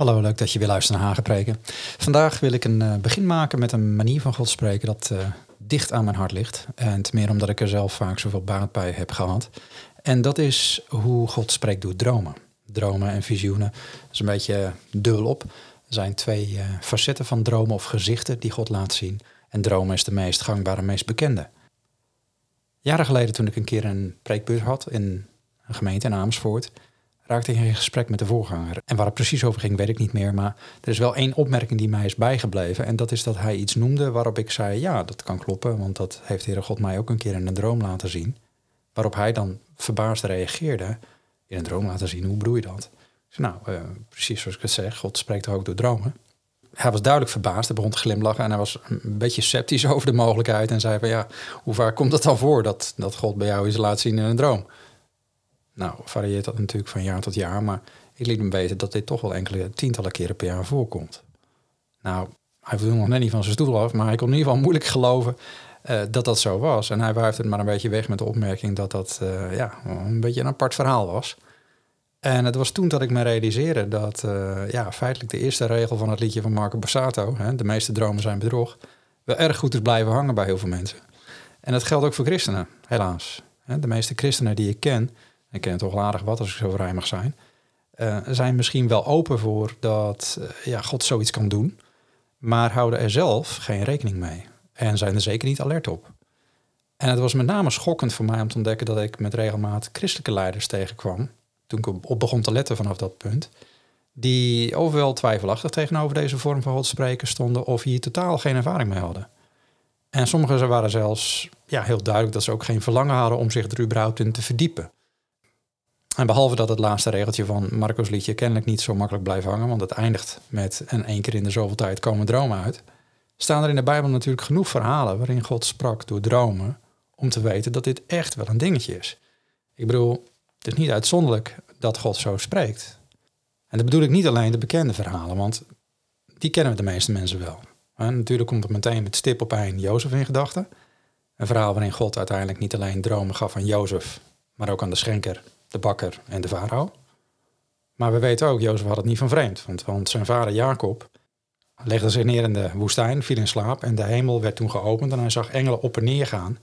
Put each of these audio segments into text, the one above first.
Hallo, leuk dat je weer luistert naar Hagepreken. Vandaag wil ik een uh, begin maken met een manier van God spreken dat uh, dicht aan mijn hart ligt. En te meer omdat ik er zelf vaak zoveel baat bij heb gehad. En dat is hoe God spreekt door dromen. Dromen en visioenen. Dat is een beetje dubbel op. Er zijn twee uh, facetten van dromen of gezichten die God laat zien. En dromen is de meest gangbare, meest bekende. Jaren geleden toen ik een keer een preekbus had in een gemeente in Amersfoort raakte ik in gesprek met de voorganger. En waar het precies over ging, weet ik niet meer. Maar er is wel één opmerking die mij is bijgebleven. En dat is dat hij iets noemde waarop ik zei: Ja, dat kan kloppen. Want dat heeft Heere God mij ook een keer in een droom laten zien. Waarop hij dan verbaasd reageerde. In een droom laten zien, hoe bedoel je dat? Ik nou, uh, precies zoals ik het zeg, God spreekt ook door dromen. Hij was duidelijk verbaasd, hij begon te glimlachen en hij was een beetje sceptisch over de mogelijkheid. En zei van ja, hoe vaak komt het dan voor dat, dat God bij jou iets laat zien in een droom? Nou, varieert dat natuurlijk van jaar tot jaar, maar ik liet hem weten dat dit toch wel enkele tientallen keren per jaar voorkomt. Nou, hij viel nog net niet van zijn stoel af, maar hij kon in ieder geval moeilijk geloven uh, dat dat zo was. En hij wuift het maar een beetje weg met de opmerking dat dat uh, ja, een beetje een apart verhaal was. En het was toen dat ik me realiseerde dat uh, ja, feitelijk de eerste regel van het liedje van Marco Borsato, hè, de meeste dromen zijn bedrog, wel erg goed is blijven hangen bij heel veel mensen. En dat geldt ook voor christenen, helaas. De meeste christenen die ik ken, ik ken toch wel aardig wat als ik zo vrij mag zijn, uh, zijn misschien wel open voor dat uh, ja, God zoiets kan doen, maar houden er zelf geen rekening mee en zijn er zeker niet alert op. En het was met name schokkend voor mij om te ontdekken dat ik met regelmaat christelijke leiders tegenkwam, toen ik op begon te letten vanaf dat punt, die ofwel twijfelachtig tegenover deze vorm van God spreken stonden of hier totaal geen ervaring mee hadden. En sommigen waren zelfs ja, heel duidelijk dat ze ook geen verlangen hadden om zich er überhaupt in te verdiepen. En behalve dat het laatste regeltje van Marco's liedje kennelijk niet zo makkelijk blijft hangen, want het eindigt met een één keer in de zoveel tijd komen dromen uit, staan er in de Bijbel natuurlijk genoeg verhalen waarin God sprak door dromen om te weten dat dit echt wel een dingetje is. Ik bedoel, het is niet uitzonderlijk dat God zo spreekt. En dat bedoel ik niet alleen de bekende verhalen, want die kennen de meeste mensen wel. En natuurlijk komt het meteen met stip op een Jozef in gedachten. Een verhaal waarin God uiteindelijk niet alleen dromen gaf aan Jozef, maar ook aan de schenker de bakker en de farao. Maar we weten ook, Jozef had het niet van vreemd, want, want zijn vader Jacob legde zich neer in de woestijn, viel in slaap en de hemel werd toen geopend en hij zag engelen op en neer gaan.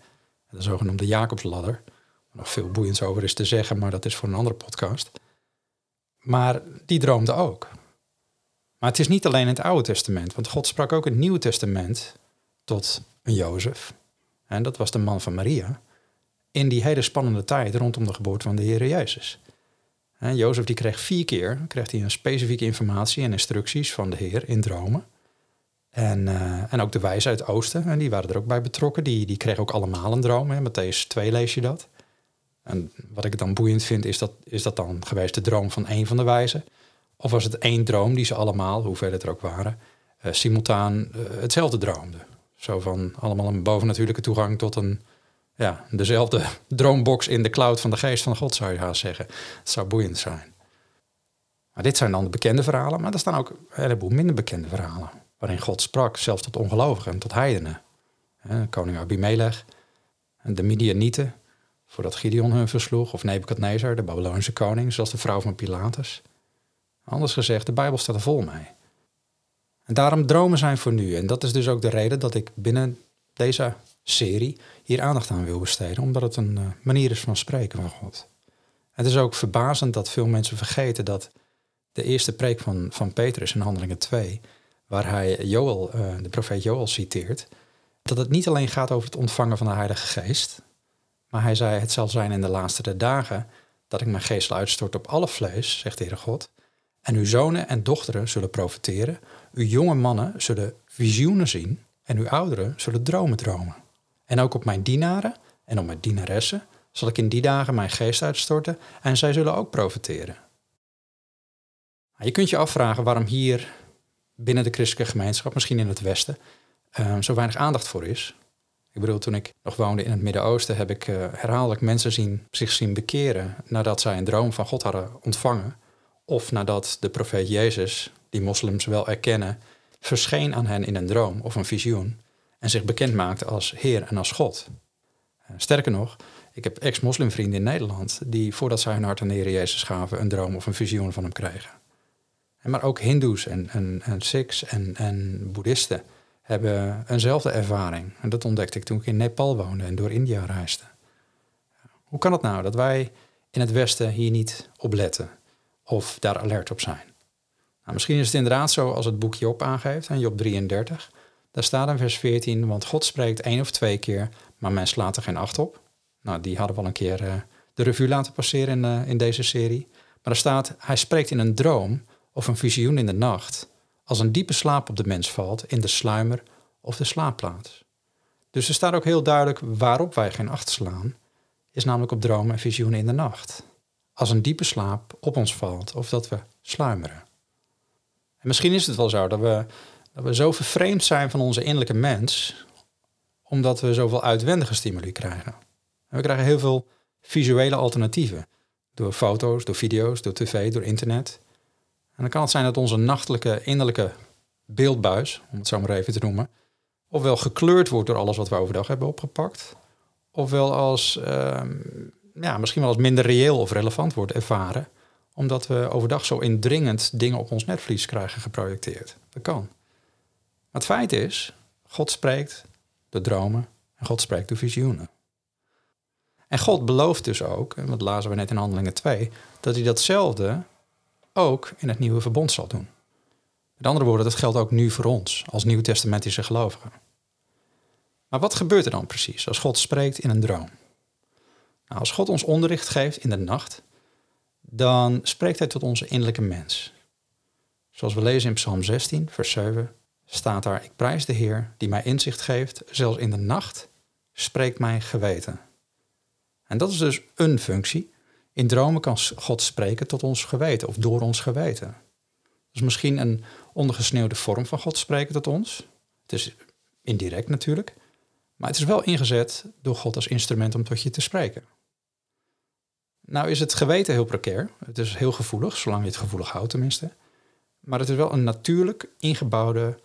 De zogenoemde Jacobsladder. Nog veel boeiends over is te zeggen, maar dat is voor een andere podcast. Maar die droomde ook. Maar het is niet alleen in het Oude Testament, want God sprak ook in het Nieuwe Testament tot een Jozef. En dat was de man van Maria in die hele spannende tijd rondom de geboorte van de Heer Jezus. Jozef die kreeg vier keer kreeg hij een specifieke informatie en instructies van de Heer in dromen. En, uh, en ook de wijzen uit het oosten, en die waren er ook bij betrokken. Die, die kregen ook allemaal een droom. Hè. Matthäus 2 lees je dat. En wat ik dan boeiend vind, is dat, is dat dan geweest de droom van één van de wijzen? Of was het één droom die ze allemaal, hoeveel het er ook waren, uh, simultaan uh, hetzelfde droomden? Zo van allemaal een bovennatuurlijke toegang tot een ja, dezelfde droombox in de cloud van de geest van God, zou je haast zeggen. Het zou boeiend zijn. Maar dit zijn dan de bekende verhalen, maar er staan ook een heleboel minder bekende verhalen. Waarin God sprak, zelfs tot ongelovigen en tot heidenen. Koning Abimelech, de Midianieten, voordat Gideon hun versloeg, of Nebukadnezar, de Babylonische koning, zoals de vrouw van Pilatus. Anders gezegd, de Bijbel staat er vol mee. En daarom dromen zijn voor nu. En dat is dus ook de reden dat ik binnen deze serie hier aandacht aan wil besteden, omdat het een uh, manier is van spreken van God. Het is ook verbazend dat veel mensen vergeten dat de eerste preek van, van Petrus in Handelingen 2, waar hij Joel, uh, de profeet Joel citeert, dat het niet alleen gaat over het ontvangen van de Heilige Geest, maar hij zei: Het zal zijn in de laatste dagen dat ik mijn geest uitstort op alle vlees, zegt de Heere God. En uw zonen en dochteren zullen profiteren, uw jonge mannen zullen visioenen zien en uw ouderen zullen dromen dromen. En ook op mijn dienaren en op mijn dienaressen zal ik in die dagen mijn geest uitstorten en zij zullen ook profiteren. Je kunt je afvragen waarom hier binnen de christelijke gemeenschap, misschien in het Westen, uh, zo weinig aandacht voor is. Ik bedoel, toen ik nog woonde in het Midden-Oosten, heb ik uh, herhaaldelijk mensen zien, zich zien bekeren nadat zij een droom van God hadden ontvangen. Of nadat de profeet Jezus, die moslims wel erkennen, verscheen aan hen in een droom of een visioen en zich bekend maakte als Heer en als God. Uh, sterker nog, ik heb ex-moslimvrienden in Nederland die voordat zij hun hart aan de Jezus gaven een droom of een visioen van hem kregen. Maar ook Hindoes en, en, en Sikhs en, en Boeddhisten hebben eenzelfde ervaring. En dat ontdekte ik toen ik in Nepal woonde en door India reisde. Hoe kan het nou dat wij in het Westen hier niet op letten of daar alert op zijn? Nou, misschien is het inderdaad zo als het boek Job aangeeft, en Job 33. Daar staat in vers 14, want God spreekt één of twee keer, maar men slaat er geen acht op. Nou, die hadden we al een keer uh, de revue laten passeren in, uh, in deze serie. Maar er staat, hij spreekt in een droom of een visioen in de nacht, als een diepe slaap op de mens valt in de sluimer of de slaapplaats. Dus er staat ook heel duidelijk waarop wij geen acht slaan, is namelijk op dromen en visioenen in de nacht. Als een diepe slaap op ons valt of dat we sluimeren. En misschien is het wel zo dat we, dat we zo vervreemd zijn van onze innerlijke mens, omdat we zoveel uitwendige stimuli krijgen. En we krijgen heel veel visuele alternatieven. Door foto's, door video's, door tv, door internet. En dan kan het zijn dat onze nachtelijke innerlijke beeldbuis, om het zo maar even te noemen, ofwel gekleurd wordt door alles wat we overdag hebben opgepakt, ofwel als ehm, ja, misschien wel als minder reëel of relevant wordt ervaren, omdat we overdag zo indringend dingen op ons netvlies krijgen geprojecteerd. Dat kan. Het feit is, God spreekt de dromen en God spreekt de visioenen. En God belooft dus ook, en dat lazen we net in Handelingen 2, dat hij datzelfde ook in het nieuwe verbond zal doen. Met andere woorden, dat geldt ook nu voor ons als nieuwtestamentische gelovigen. Maar wat gebeurt er dan precies als God spreekt in een droom? Nou, als God ons onderricht geeft in de nacht, dan spreekt hij tot onze innerlijke mens. Zoals we lezen in Psalm 16, vers 7, staat daar: Ik prijs de Heer die mij inzicht geeft, zelfs in de nacht spreekt mijn geweten. En dat is dus een functie in dromen kan God spreken tot ons geweten of door ons geweten. Dat is misschien een ondergesneeuwde vorm van God spreken tot ons. Het is indirect natuurlijk, maar het is wel ingezet door God als instrument om tot je te spreken. Nou is het geweten heel precair. Het is heel gevoelig, zolang je het gevoelig houdt tenminste. Maar het is wel een natuurlijk ingebouwde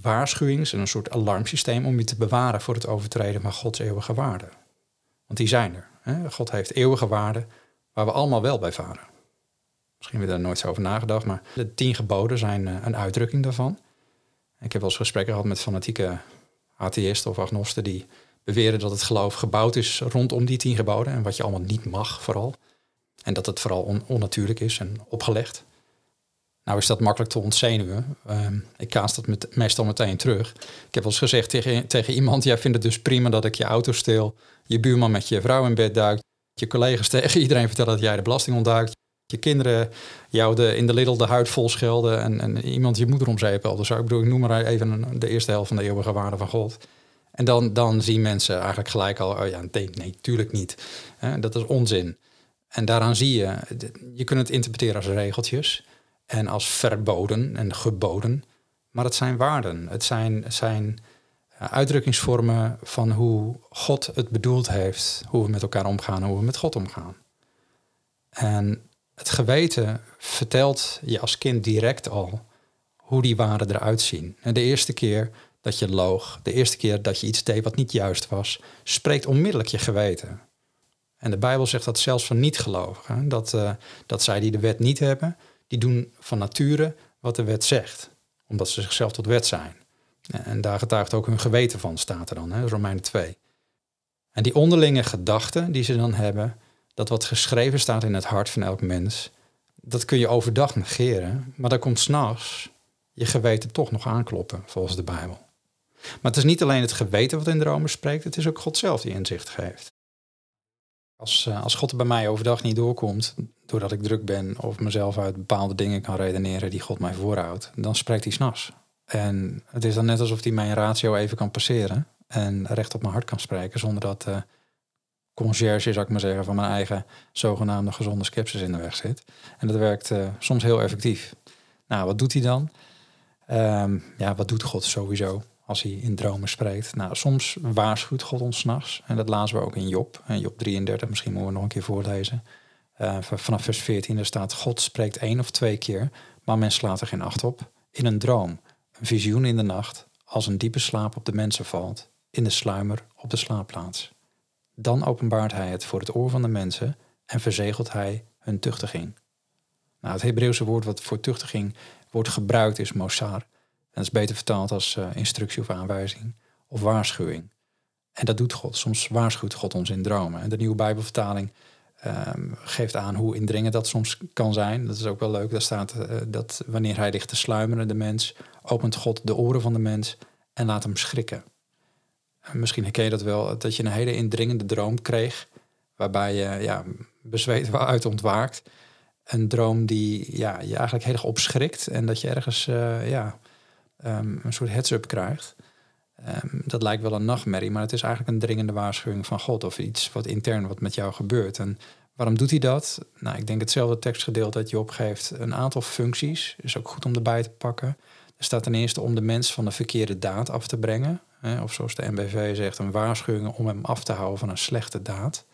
waarschuwings- en een soort alarmsysteem om je te bewaren voor het overtreden van Gods eeuwige waarden. Want die zijn er. Hè? God heeft eeuwige waarden waar we allemaal wel bij varen. Misschien hebben we daar nooit zo over nagedacht, maar de tien geboden zijn eh, een uitdrukking daarvan. Ik heb wel eens gesprekken gehad met fanatieke atheïsten of agnosten die beweren dat het geloof gebouwd is rondom die tien geboden en wat je allemaal niet mag vooral. En dat het vooral onnatuurlijk is en opgelegd. Nou is dat makkelijk te ontzenuwen. Ehm, ik kaas dat met, meestal meteen terug. Ik heb wel eens gezegd tegen, tegen iemand, jij vindt het dus prima dat ik je auto steel, je buurman met je vrouw in bed duikt, je collega's tegen iedereen vertellen dat jij de belasting ontduikt. Je kinderen jou de, in de Lidl de huid vol schelden en, en iemand je moeder om zeep Dus ik bedoel, ik noem maar even de eerste helft van de eeuwige waarde van God. En dan, dan zien mensen eigenlijk gelijk al, oh ja, nee, nee tuurlijk niet. dat is onzin. En daaraan zie je, je kunt het interpreteren als regeltjes en als verboden en geboden. Maar het zijn waarden. Het zijn, zijn eh, uitdrukkingsvormen van hoe God het bedoeld heeft, hoe we met elkaar omgaan, hoe we met God omgaan. En het geweten vertelt je als kind direct al hoe die waarden eruit zien. En de eerste keer dat je loog, de eerste keer dat je iets deed wat niet juist was, spreekt onmiddellijk je geweten. En de Bijbel zegt dat zelfs van niet-gelovigen, dat, uh, dat zij die de wet niet hebben, die doen van nature wat de wet zegt, omdat ze zichzelf tot wet zijn. En daar getuigt ook hun geweten van, staat er dan, hè, Romeinen 2. En die onderlinge gedachten die ze dan hebben, dat wat geschreven staat in het hart van elk mens, dat kun je overdag negeren, maar dan komt s'nachts je geweten toch nog aankloppen, volgens de Bijbel. Maar het is niet alleen het geweten wat in de Rome spreekt, het is ook God zelf die inzicht geeft. Als, eh, als God er bij mij overdag niet doorkomt, doordat ik druk ben of mezelf uit bepaalde dingen kan redeneren die God mij voorhoudt, dan spreekt hij s'nachts. En het is dan net alsof hij mijn ratio even kan passeren en recht op mijn hart kan spreken zonder dat, uh, conciërge, zou ik maar zeggen, van mijn eigen zogenaamde gezonde skepsis in de weg zit. En dat werkt uh, soms heel effectief. Nou, wat doet hij dan? Ehm, ja, wat doet God sowieso als hij in dromen spreekt? Nou, soms waarschuwt God ons s'nachts. En dat lazen we ook in Job. En Job 33, misschien moeten we nog een keer voorlezen. Uh, vanaf vers 14, er staat: God spreekt één of twee keer, maar men slaat er geen acht op. In een droom, een visioen in de nacht, als een diepe slaap op de mensen valt, in de sluimer op de slaapplaats. Dan openbaart hij het voor het oor van de mensen en verzegelt hij hun tuchtiging. Nou, het Hebreeuwse woord wat voor tuchtiging wordt gebruikt is mosar. Dat is beter vertaald als uh, instructie of aanwijzing of waarschuwing. En dat doet God. Soms waarschuwt God ons in dromen. En de nieuwe Bijbelvertaling um, geeft aan hoe indringend dat soms kan zijn. Dat is ook wel leuk. Daar staat uh, dat wanneer hij ligt te sluimeren, de mens, opent God de oren van de mens en laat hem schrikken. En misschien herken je dat wel, dat je een hele indringende droom kreeg, waarbij je ja, bezweet uit ontwaakt een droom die ja, je eigenlijk heel erg opschrikt en dat je ergens uh, ja, um, een soort heads-up krijgt. Um, dat lijkt wel een nachtmerrie, maar het is eigenlijk een dringende waarschuwing van God of iets wat intern wat met jou gebeurt. En waarom doet hij dat? Nou, ik denk hetzelfde tekstgedeelte dat je opgeeft. Een aantal functies is ook goed om erbij te pakken. Er staat ten eerste om de mens van de verkeerde daad af te brengen. Hè, of zoals de MBV zegt, een waarschuwing om hem af te houden van een slechte daad.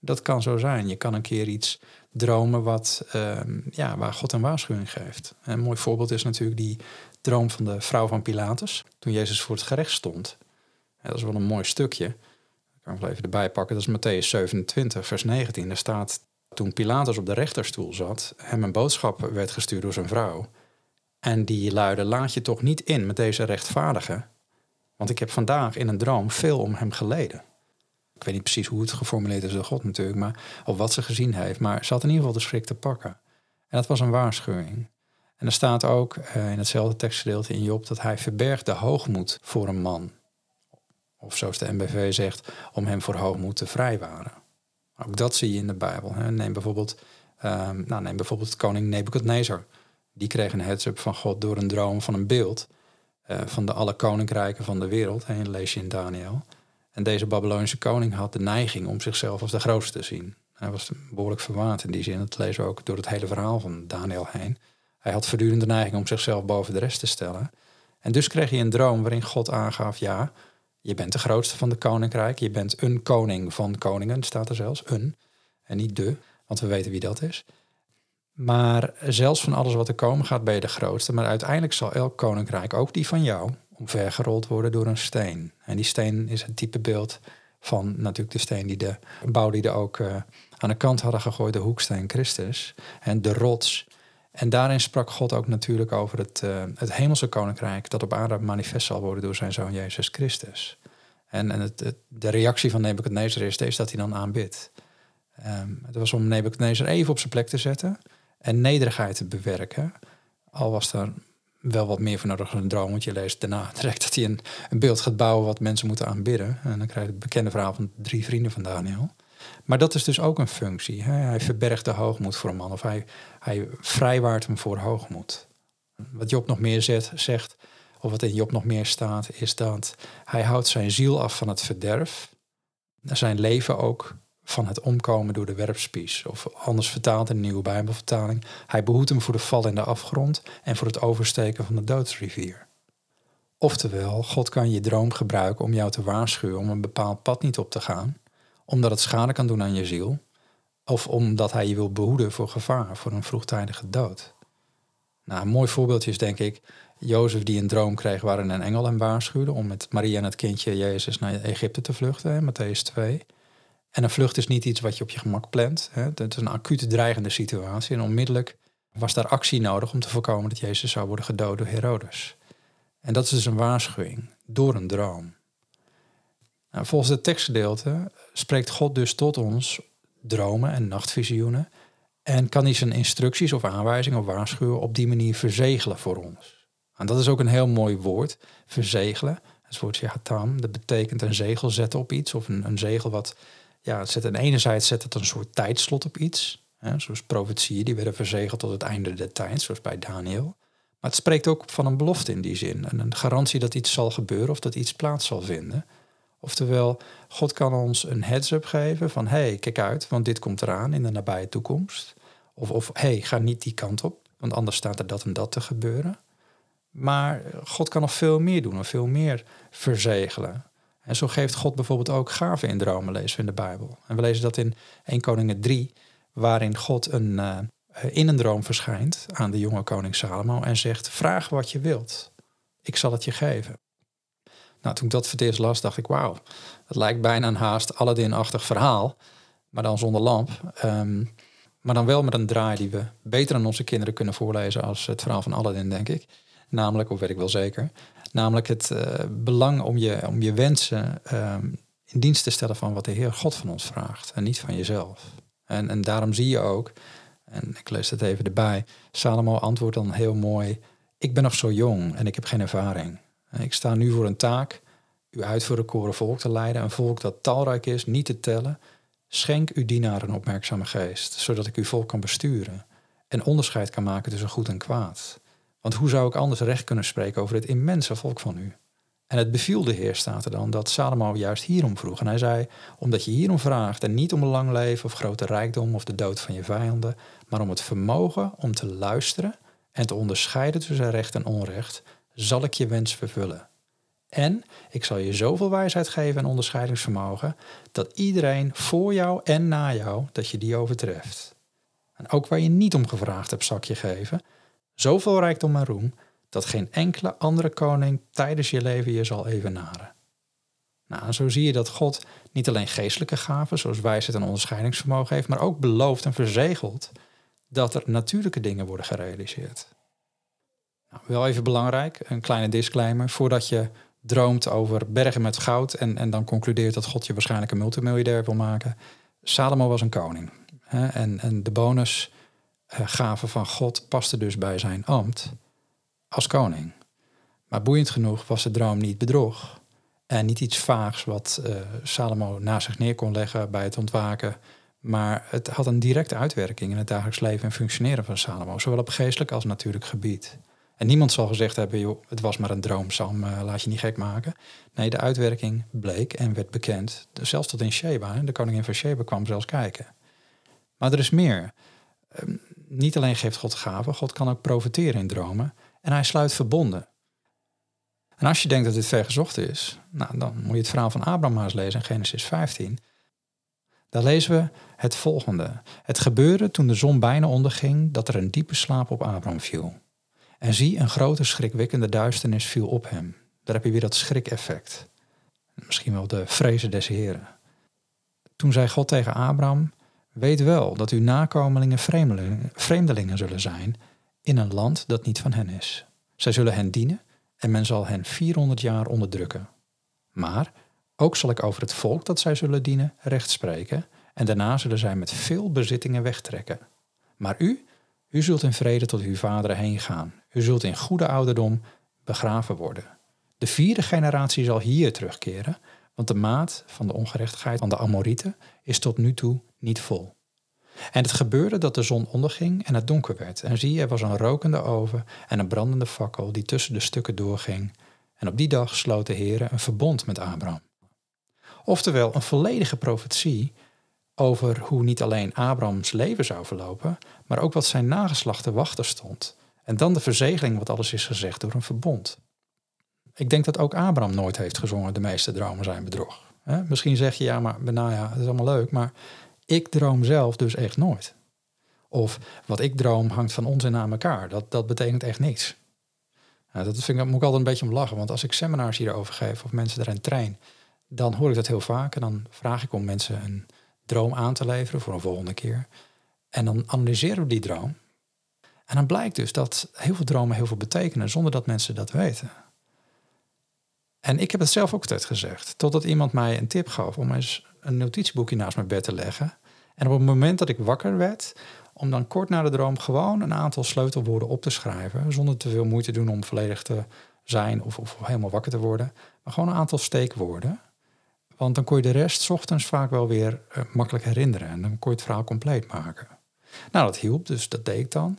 Dat kan zo zijn. Je kan een keer iets dromen wat, ehm, ja, waar God een waarschuwing geeft. Een mooi voorbeeld is natuurlijk die droom van de vrouw van Pilatus. Toen Jezus voor het gerecht stond. Dat is wel een mooi stukje. Ik kan wel even erbij pakken. Dat is Matthäus 27, vers 19. Daar staat, toen Pilatus op de rechterstoel zat, hem een boodschap werd gestuurd door zijn vrouw. En die luidde, laat je toch niet in met deze rechtvaardige, want ik heb vandaag in een droom veel om hem geleden. Ik weet niet precies hoe het geformuleerd is door God natuurlijk, maar, of wat ze gezien heeft. Maar ze had in ieder geval de schrik te pakken. En dat was een waarschuwing. En er staat ook uh, in hetzelfde tekstgedeelte in Job dat hij verbergt de hoogmoed voor een man. Of zoals de MBV zegt, om hem voor hoogmoed te vrijwaren. Ook dat zie je in de Bijbel. Hè. Neem, bijvoorbeeld, um, nou, neem bijvoorbeeld koning Nebukadnezar. Die kreeg een heads-up van God door een droom van een beeld uh, van de alle koninkrijken van de wereld. En lees je in Daniel. En deze Babylonische koning had de neiging om zichzelf als de grootste te zien. Hij was behoorlijk verwaand in die zin. Dat lezen we ook door het hele verhaal van Daniel heen. Hij had voortdurend de neiging om zichzelf boven de rest te stellen. En dus kreeg hij een droom waarin God aangaf: ja, je bent de grootste van de koninkrijk. Je bent een koning van koningen, staat er zelfs. Een. En niet de, want we weten wie dat is. Maar zelfs van alles wat er komen gaat, ben je de grootste. Maar uiteindelijk zal elk koninkrijk, ook die van jou, omvergerold worden door een steen. En die steen is het type beeld van natuurlijk de steen die de bouwlieden ook uh, aan de kant hadden gegooid, de hoeksteen Christus. En de rots. En daarin sprak God ook natuurlijk over het, uh, het hemelse koninkrijk dat op aarde manifest zal worden door zijn zoon Jezus Christus. En, en het, de reactie van Nebuchadnezzar is, dat hij dan aanbidt. Um, het was om Nebuchadnezzar even op zijn plek te zetten en nederigheid te bewerken. Al was er wel wat meer voor nodig dan een droom. Want je leest daarna direct dat hij een, een beeld gaat bouwen wat mensen moeten aanbidden. En dan krijg je het bekende verhaal van drie vrienden van Daniel. Maar dat is dus ook een functie. Hè? Hij verbergt de hoogmoed voor een man. Of hij, hij vrijwaart hem voor hoogmoed. Wat Job nog meer zegt, of wat in Job nog meer staat, is dat hij houdt zijn ziel af van het verderf. Zijn leven ook van het omkomen door de werpspies. Of anders vertaald in de nieuwe Bijbelvertaling. Hij behoedt hem voor de val in de afgrond en voor het oversteken van de doodsrivier. Oftewel, God kan je droom gebruiken om jou te waarschuwen om een bepaald pad niet op te gaan, omdat het schade kan doen aan je ziel, of omdat hij je wil behoeden voor gevaar, voor een vroegtijdige dood. Nou, een mooi voorbeeldje is denk ik Jozef die een droom kreeg waarin een engel hem waarschuwde om met Maria en het kindje Jezus naar Egypte te vluchten, Matthäus 2. En een vlucht is niet iets wat je op je gemak plant. Hè. Het is een acute dreigende situatie. En onmiddellijk was daar actie nodig om te voorkomen dat Jezus zou worden gedood door Herodes. En dat is dus een waarschuwing door een droom. Nou, volgens het tekstgedeelte spreekt God dus tot ons dromen en nachtvisioenen. En kan hij zijn instructies of aanwijzingen of waarschuwen op die manier verzegelen voor ons. En dat is ook een heel mooi woord, verzegelen. Het woordje hatam, dat betekent een zegel zetten op iets of een, een zegel wat ja, het zet aan de ene zijde zet het een soort tijdslot op iets. Hè, zoals profetieën, die werden verzegeld tot het einde der tijd, zoals bij Daniel. Maar het spreekt ook van een belofte in die zin. En een garantie dat iets zal gebeuren of dat iets plaats zal vinden. Oftewel, God kan ons een heads-up geven van hey, kijk uit, want dit komt eraan in de nabije toekomst. Of, of hey, ga niet die kant op, want anders staat er dat en dat te gebeuren. Maar God kan nog veel meer doen, nog veel meer verzegelen. En zo geeft God bijvoorbeeld ook gaven in dromen, lezen we in de Bijbel. En we lezen dat in 1 Koningen 3, waarin God een, uh, in een droom verschijnt aan de jonge koning Salomo en zegt, vraag wat je wilt, ik zal het je geven. Nou, toen ik dat voor het eerst las, dacht ik, wauw, het lijkt bijna een haast Aladdin-achtig verhaal, maar dan zonder lamp. Um, maar dan wel met een draai die we beter aan onze kinderen kunnen voorlezen als het verhaal van Aladdin, denk ik. Namelijk, of weet ik wel zeker, namelijk het uh, belang om je, om je wensen um, in dienst te stellen van wat de Heer God van ons vraagt en niet van jezelf. En, en daarom zie je ook, en ik lees het even erbij, Salomo antwoordt dan heel mooi, ik ben nog zo jong en ik heb geen ervaring. Ik sta nu voor een taak, u uit voor koren volk te leiden, een volk dat talrijk is, niet te tellen. Schenk uw dienaar een opmerkzame geest, zodat ik uw volk kan besturen en onderscheid kan maken tussen goed en kwaad. Want hoe zou ik anders recht kunnen spreken over dit immense volk van u? En het beviel de Heer, staat er dan, dat Salomo juist hierom vroeg. En hij zei, omdat je hierom vraagt en niet om een lang leven of grote rijkdom of de dood van je vijanden, maar om het vermogen om te luisteren en te onderscheiden tussen recht en onrecht, zal ik je wens vervullen. En ik zal je zoveel wijsheid geven en onderscheidingsvermogen, dat iedereen voor jou en na jou, dat je die overtreft. En ook waar je niet om gevraagd hebt, zal je geven, zoveel rijkdom en roem, dat geen enkele andere koning tijdens je leven je zal evenaren. Nou, zo zie je dat God niet alleen geestelijke gaven, zoals wijsheid en onderscheidingsvermogen heeft, maar ook belooft en verzegelt dat er natuurlijke dingen worden gerealiseerd. Nou, wel even belangrijk, een kleine disclaimer. Voordat je droomt over bergen met goud en, en dan concludeert dat God je waarschijnlijk een multimiljardair wil maken. Salomo was een koning. Hè, en, en de bonusgave van God paste dus bij zijn ambt als koning. Maar boeiend genoeg was de droom niet bedrog. En niet iets vaags wat uh, Salomo na zich neer kon leggen bij het ontwaken. Maar het had een directe uitwerking in het dagelijks leven en functioneren van Salomo, zowel op geestelijk als natuurlijk gebied. En niemand zal gezegd hebben, joh, het was maar een droom, Sam, uh, laat je niet gek maken. Nee, de uitwerking bleek en werd bekend. Zelfs tot in Sheba, de koningin van Sheba kwam zelfs kijken. Maar er is meer. Uh, niet alleen geeft God gaven, God kan ook profiteren in dromen. En hij sluit verbonden. En als je denkt dat dit vergezocht is, nou, dan moet je het verhaal van Abraham maar eens lezen in Genesis 15. Daar lezen we het volgende. Het gebeurde toen de zon bijna onderging dat er een diepe slaap op Abraham viel. En zie, een grote schrikwekkende duisternis viel op hem. Daar heb je weer dat schrik-effect. Misschien wel de vrezen des Heren. Toen zei God tegen Abraham: Weet wel dat uw nakomelingen vreemdelingen, vreemdelingen zullen zijn in een land dat niet van hen is. Zij zullen hen dienen en men zal hen 400 jaar onderdrukken. Maar ook zal ik over het volk dat zij zullen dienen recht spreken en daarna zullen zij met veel bezittingen wegtrekken. Maar u, u zult in vrede tot uw vaderen heen gaan. U zult in goede ouderdom begraven worden. De vierde generatie zal hier terugkeren, want de maat van de ongerechtigheid van de Amorieten is tot nu toe niet vol. En het gebeurde dat de zon onderging en het donker werd. En zie, er was een rokende oven en een brandende fakkel die tussen de stukken doorging. En op die dag sloot de Heer een verbond met Abraham. Oftewel, een volledige profetie over hoe niet alleen Abrahams leven zou verlopen, maar ook wat zijn nageslacht te wachten stond. En dan de verzegeling wat alles is gezegd door een verbond. Ik denk dat ook Abraham nooit heeft gezongen, de meeste dromen zijn bedrog. Misschien zeg je, ja, maar nou ja, het is allemaal leuk, maar ik droom zelf dus echt nooit. Of wat ik droom hangt van ons en aan elkaar. Dat, dat betekent echt niets. Nou, dat vind ik, moet ik altijd een beetje om lachen. Want als ik seminars hierover geef of mensen erin train, dan hoor ik dat heel vaak. En dan vraag ik om mensen een droom aan te leveren voor een volgende keer. En dan analyseren we die droom. En dan blijkt dus dat heel veel dromen heel veel betekenen zonder dat mensen dat weten. En ik heb het zelf ook altijd gezegd. Totdat iemand mij een tip gaf om eens een notitieboekje naast mijn bed te leggen. En op het moment dat ik wakker werd, om dan kort na de droom gewoon een aantal sleutelwoorden op te schrijven. Zonder te veel moeite te doen om volledig te zijn of, of helemaal wakker te worden. Maar gewoon een aantal steekwoorden. Want dan kon je de rest ochtends vaak wel weer uh, makkelijk herinneren. En dan kon je het verhaal compleet maken. Nou, dat hielp, dus dat deed ik dan.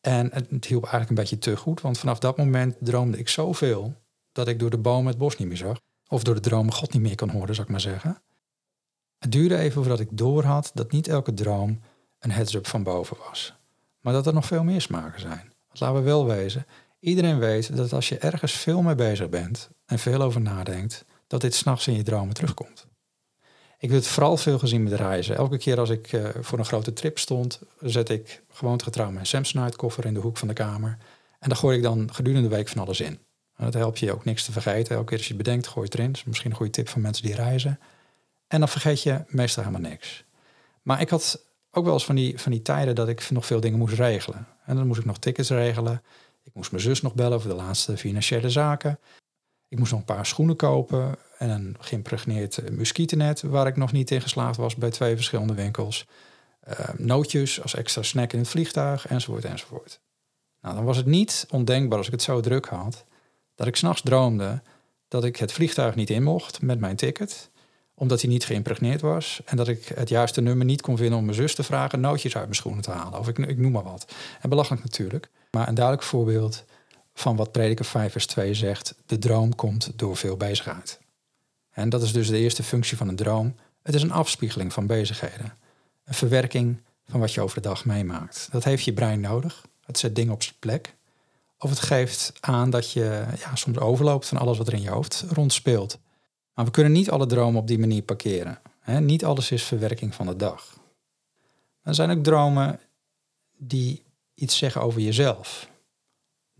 En het hielp eigenlijk een beetje te goed, want vanaf dat moment droomde ik zoveel dat ik door de bomen het bos niet meer zag. Of door de dromen God niet meer kan horen, zou ik maar zeggen. Het duurde even voordat ik doorhad dat niet elke droom een heads-up van boven was. Maar dat er nog veel meer smaken zijn. Want laten we wel wezen, iedereen weet dat als je ergens veel mee bezig bent en veel over nadenkt, dat dit s'nachts in je dromen terugkomt. Ik heb het vooral veel gezien met reizen. Elke keer als ik uh, voor een grote trip stond, zet ik gewoontegetrouw mijn Samsonite koffer in de hoek van de kamer. En daar gooi ik dan gedurende de week van alles in. En dat helpt je ook niks te vergeten. Elke keer als je bedenkt, gooi het erin. Dat is misschien een goede tip van mensen die reizen. En dan vergeet je meestal helemaal niks. Maar ik had ook wel eens van die, van die tijden dat ik nog veel dingen moest regelen. En dan moest ik nog tickets regelen. Ik moest mijn zus nog bellen over de laatste financiële zaken. Ik moest nog een paar schoenen kopen en een geïmpregneerd muskietennet waar ik nog niet in geslaagd was bij twee verschillende winkels. Uh, nootjes als extra snack in het vliegtuig, enzovoort, enzovoort. Nou, dan was het niet ondenkbaar als ik het zo druk had, dat ik s'nachts droomde dat ik het vliegtuig niet in mocht met mijn ticket, omdat hij niet geïmpregneerd was. En dat ik het juiste nummer niet kon vinden om mijn zus te vragen nootjes uit mijn schoenen te halen. Of ik, ik noem maar wat. En belachelijk natuurlijk. Maar een duidelijk voorbeeld van wat Prediker 5 vers 2 zegt. De droom komt door veel bezigheid. En dat is dus de eerste functie van een droom. Het is een afspiegeling van bezigheden. Een verwerking van wat je over de dag meemaakt. Dat heeft je brein nodig. Het zet dingen op zijn plek. Of het geeft aan dat je ja, soms overloopt van alles wat er in je hoofd rondspeelt. Maar we kunnen niet alle dromen op die manier parkeren. niet alles is verwerking van de dag. Er zijn ook dromen die iets zeggen over jezelf.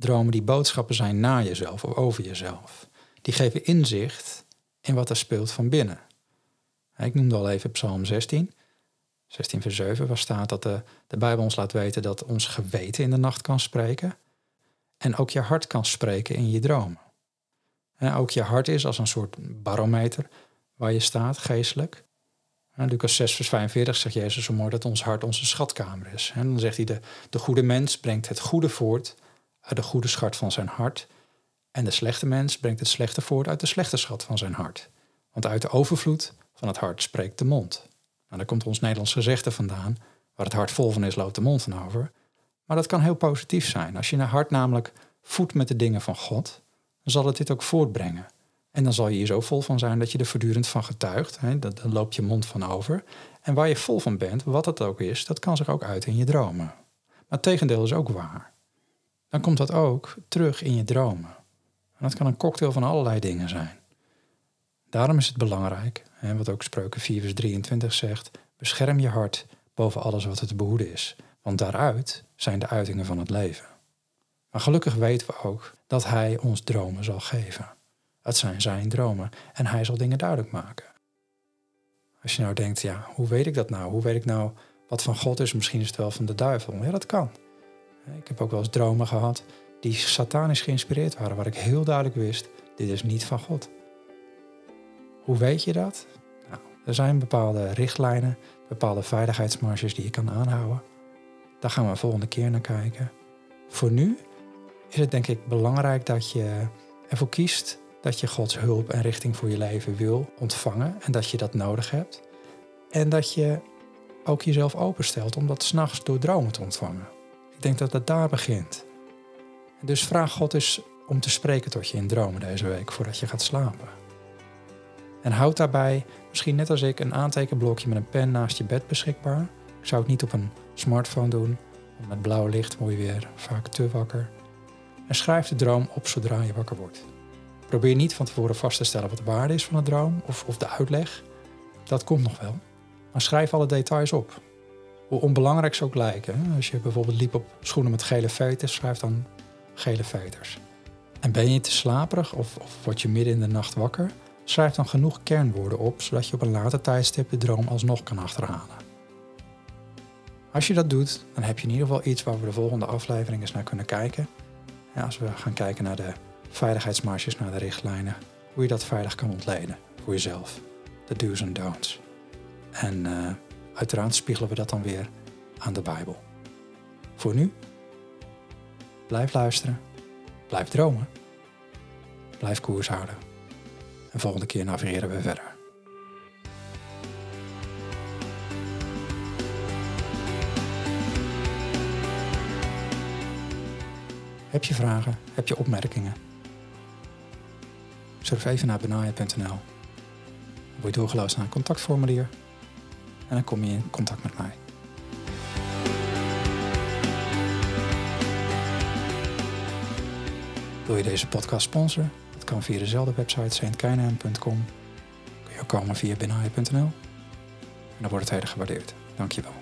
Dromen die boodschappen zijn naar jezelf of over jezelf. Die geven inzicht in wat er speelt van binnen. Ik noemde al even Psalm 16. 16 vers 7, waar staat dat de, de Bijbel ons laat weten dat ons geweten in de nacht kan spreken. En ook je hart kan spreken in je dromen. En ook je hart is als een soort barometer waar je staat, geestelijk. En Lucas 6 vers 45 zegt Jezus zo mooi dat ons hart onze schatkamer is. En dan zegt hij, de, de goede mens brengt het goede voort uit de goede schat van zijn hart. En de slechte mens brengt het slechte voort uit de slechte schat van zijn hart. Want uit de overvloed van het hart spreekt de mond. Nou, daar komt ons Nederlands gezegde vandaan. Waar het hart vol van is, loopt de mond van over. Maar dat kan heel positief zijn. Als je je hart namelijk voedt met de dingen van God, dan zal het dit ook voortbrengen. En dan zal je hier zo vol van zijn dat je er voortdurend van getuigt. Hè? Dan, dan loopt je mond van over. En waar je vol van bent, wat het ook is, dat kan zich ook uit in je dromen. Maar het tegendeel is ook waar dan komt dat ook terug in je dromen. En dat kan een cocktail van allerlei dingen zijn. Daarom is het belangrijk, wat ook Spreuken 4 vers 23 zegt, bescherm je hart boven alles wat te behoeden is. Want daaruit zijn de uitingen van het leven. Maar gelukkig weten we ook dat Hij ons dromen zal geven. Het zijn zijn dromen en Hij zal dingen duidelijk maken. Als je nou denkt, ja, hoe weet ik dat nou? Hoe weet ik nou wat van God is? Misschien is het wel van de duivel. Ja, dat kan. Ik heb ook wel eens dromen gehad die satanisch geïnspireerd waren, waar ik heel duidelijk wist, dit is niet van God. Hoe weet je dat? Nou, er zijn bepaalde richtlijnen, bepaalde veiligheidsmarges die je kan aanhouden. Daar gaan we volgende keer naar kijken. Voor nu is het denk ik belangrijk dat je ervoor kiest dat je Gods hulp en richting voor je leven wil ontvangen en dat je dat nodig hebt. En dat je ook jezelf openstelt om dat s'nachts door dromen te ontvangen. Ik denk dat het daar begint. Dus vraag God eens om te spreken tot je in dromen deze week voordat je gaat slapen. En houd daarbij, misschien net als ik, een aantekenblokje met een pen naast je bed beschikbaar. Ik zou het niet op een smartphone doen, want met blauw licht word je weer vaak te wakker. En schrijf de droom op zodra je wakker wordt. Probeer niet van tevoren vast te stellen wat de waarde is van de droom of, of de uitleg. Dat komt nog wel. Maar schrijf alle details op. Hoe onbelangrijk ze ook lijken. Als je bijvoorbeeld liep op schoenen met gele veters, schrijf dan gele veters. En ben je te slaperig of, of word je midden in de nacht wakker, schrijf dan genoeg kernwoorden op, zodat je op een later tijdstip de droom alsnog kan achterhalen. Als je dat doet, dan heb je in ieder geval iets waar we de volgende aflevering eens naar kunnen kijken. Ja, als we gaan kijken naar de veiligheidsmarges, naar de richtlijnen, hoe je dat veilig kan ontleden voor jezelf. De do's en don'ts. En uh, Uiteraard spiegelen we dat dan weer aan de Bijbel. Voor nu, blijf luisteren, blijf dromen, blijf koers houden. En volgende keer navigeren we verder. Heb je vragen? Heb je opmerkingen? surf even naar benaia.nl. Word je doorgeluisterd naar een contactformulier en dan kom je in contact met mij. Wil je deze podcast sponsoren? Dat kan via dezelfde website saintkeinem.com. Kun je ook komen via benaia.nl. En dan wordt het heel gewaardeerd. Dankjewel.